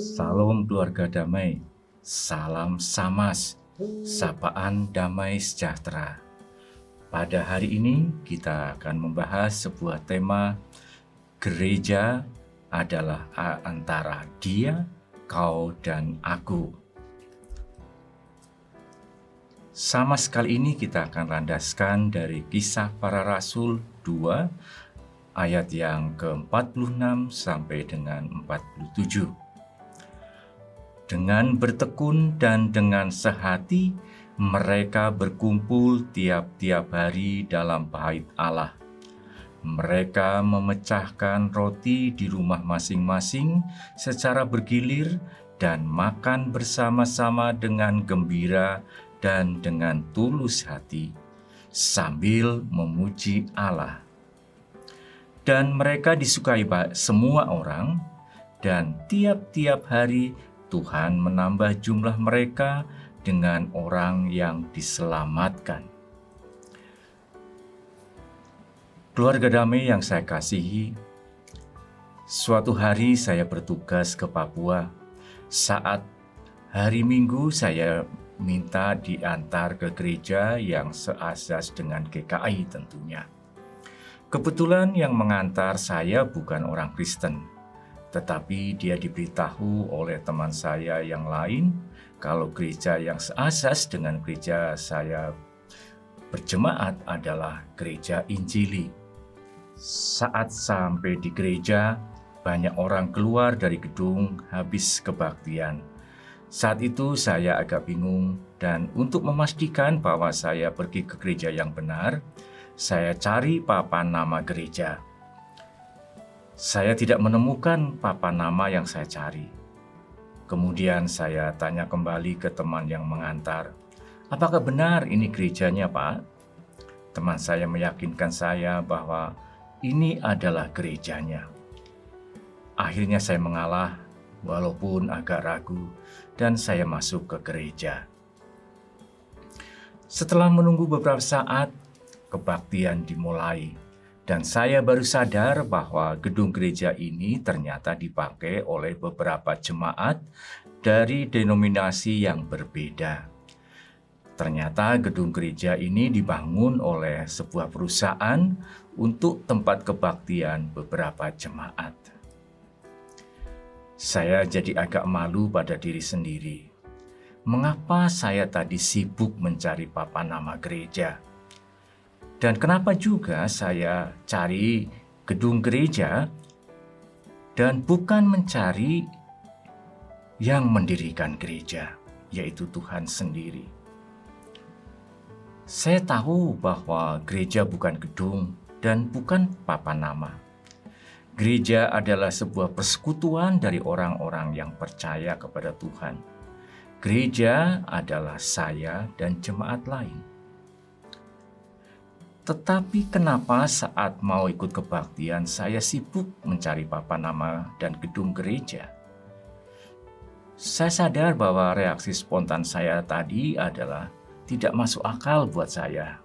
Salam keluarga damai, salam samas, sapaan damai sejahtera. Pada hari ini kita akan membahas sebuah tema gereja adalah antara dia, kau, dan aku. Sama sekali ini kita akan landaskan dari kisah para rasul 2 ayat yang ke-46 sampai dengan 47. Dengan bertekun dan dengan sehati, mereka berkumpul tiap-tiap hari dalam bait Allah. Mereka memecahkan roti di rumah masing-masing secara bergilir dan makan bersama-sama dengan gembira dan dengan tulus hati, sambil memuji Allah. Dan mereka disukai semua orang, dan tiap-tiap hari Tuhan menambah jumlah mereka dengan orang yang diselamatkan. Keluarga damai yang saya kasihi, suatu hari saya bertugas ke Papua. Saat hari Minggu saya minta diantar ke gereja yang seasas dengan GKI tentunya. Kebetulan yang mengantar saya bukan orang Kristen, tetapi dia diberitahu oleh teman saya yang lain kalau gereja yang seasas dengan gereja saya berjemaat adalah gereja Injili. Saat sampai di gereja, banyak orang keluar dari gedung habis kebaktian. Saat itu saya agak bingung dan untuk memastikan bahwa saya pergi ke gereja yang benar, saya cari papan nama gereja. Saya tidak menemukan papan nama yang saya cari. Kemudian saya tanya kembali ke teman yang mengantar, "Apakah benar ini gerejanya, Pak?" Teman saya meyakinkan saya bahwa ini adalah gerejanya. Akhirnya saya mengalah, walaupun agak ragu, dan saya masuk ke gereja. Setelah menunggu beberapa saat, kebaktian dimulai dan saya baru sadar bahwa gedung gereja ini ternyata dipakai oleh beberapa jemaat dari denominasi yang berbeda. Ternyata gedung gereja ini dibangun oleh sebuah perusahaan untuk tempat kebaktian beberapa jemaat. Saya jadi agak malu pada diri sendiri. Mengapa saya tadi sibuk mencari papan nama gereja? Dan kenapa juga saya cari gedung gereja dan bukan mencari yang mendirikan gereja, yaitu Tuhan sendiri. Saya tahu bahwa gereja bukan gedung dan bukan papan nama. Gereja adalah sebuah persekutuan dari orang-orang yang percaya kepada Tuhan. Gereja adalah saya dan jemaat lain. Tetapi kenapa saat mau ikut kebaktian saya sibuk mencari papan nama dan gedung gereja? Saya sadar bahwa reaksi spontan saya tadi adalah tidak masuk akal buat saya.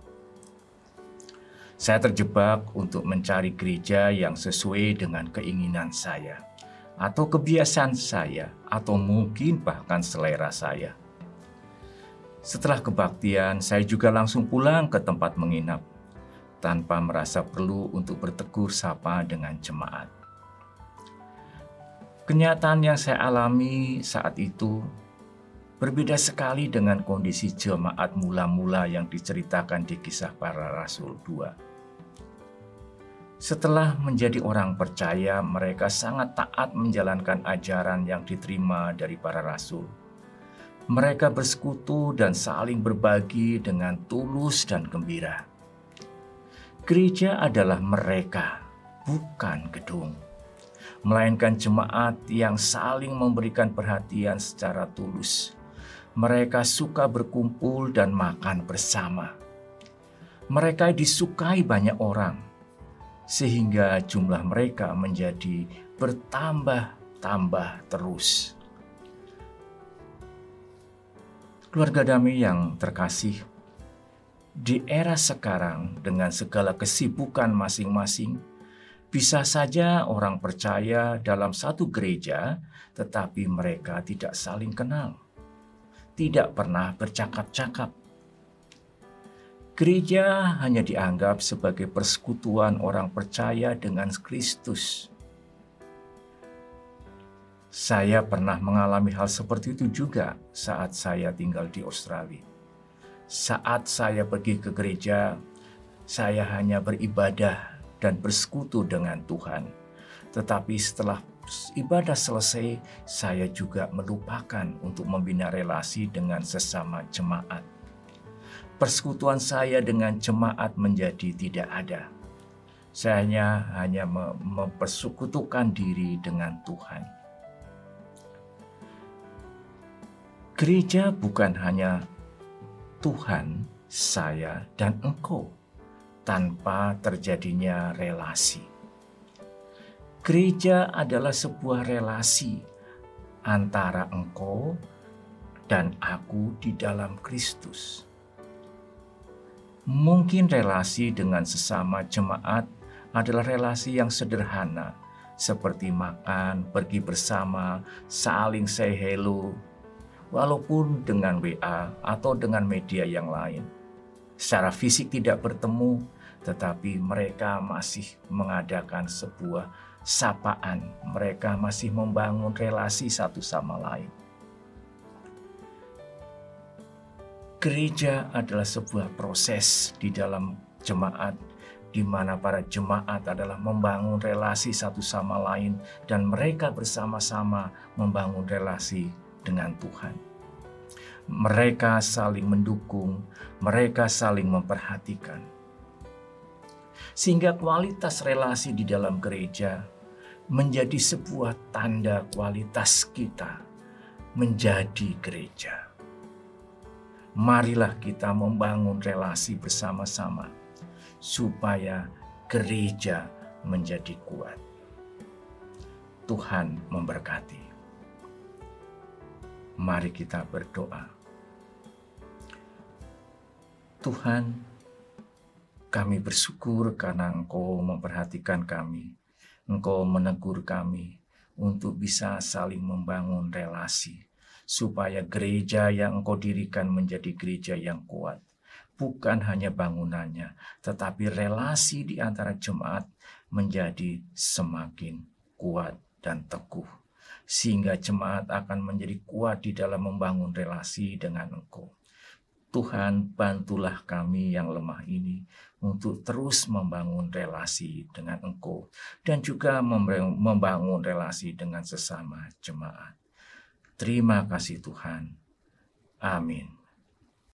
Saya terjebak untuk mencari gereja yang sesuai dengan keinginan saya, atau kebiasaan saya, atau mungkin bahkan selera saya. Setelah kebaktian, saya juga langsung pulang ke tempat menginap tanpa merasa perlu untuk bertegur sapa dengan jemaat. Kenyataan yang saya alami saat itu berbeda sekali dengan kondisi jemaat mula-mula yang diceritakan di kisah para rasul 2. Setelah menjadi orang percaya, mereka sangat taat menjalankan ajaran yang diterima dari para rasul. Mereka bersekutu dan saling berbagi dengan tulus dan gembira. Gereja adalah mereka, bukan gedung, melainkan jemaat yang saling memberikan perhatian secara tulus. Mereka suka berkumpul dan makan bersama. Mereka disukai banyak orang, sehingga jumlah mereka menjadi bertambah-tambah terus. Keluarga damai yang terkasih, di era sekarang, dengan segala kesibukan masing-masing, Bisa saja orang percaya dalam satu gereja, tetapi mereka tidak saling kenal, tidak pernah bercakap-cakap. Gereja hanya dianggap sebagai persekutuan orang percaya dengan Kristus. Saya pernah mengalami hal seperti itu juga saat saya tinggal di Australia. Saat saya pergi ke gereja, saya hanya beribadah dan bersekutu dengan Tuhan. Tetapi setelah ibadah selesai, saya juga melupakan untuk membina relasi dengan sesama jemaat. Persekutuan saya dengan jemaat menjadi tidak ada. Saya hanya mempersekutukan diri dengan Tuhan. Gereja bukan hanya Tuhan, saya, dan engkau tanpa terjadinya relasi. Gereja adalah sebuah relasi antara engkau dan aku di dalam Kristus. Mungkin relasi dengan sesama jemaat adalah relasi yang sederhana, seperti makan, pergi bersama, saling say hello, walaupun dengan WA atau dengan media yang lain. Secara fisik tidak bertemu, tetapi mereka masih mengadakan sebuah sapaan. Mereka masih membangun relasi satu sama lain. Gereja adalah sebuah proses di dalam jemaat di mana para jemaat adalah membangun relasi satu sama lain dan mereka bersama-sama membangun relasi dengan Tuhan. Mereka saling mendukung, mereka saling memperhatikan sehingga kualitas relasi di dalam gereja menjadi sebuah tanda kualitas kita menjadi gereja. Marilah kita membangun relasi bersama-sama supaya gereja menjadi kuat. Tuhan memberkati. Mari kita berdoa. Tuhan, kami bersyukur karena Engkau memperhatikan kami. Engkau menegur kami untuk bisa saling membangun relasi. Supaya gereja yang Engkau dirikan menjadi gereja yang kuat. Bukan hanya bangunannya, tetapi relasi di antara jemaat menjadi semakin kuat dan teguh. Sehingga jemaat akan menjadi kuat di dalam membangun relasi dengan Engkau. Tuhan, bantulah kami yang lemah ini untuk terus membangun relasi dengan Engkau dan juga membangun relasi dengan sesama jemaat. Terima kasih Tuhan. Amin.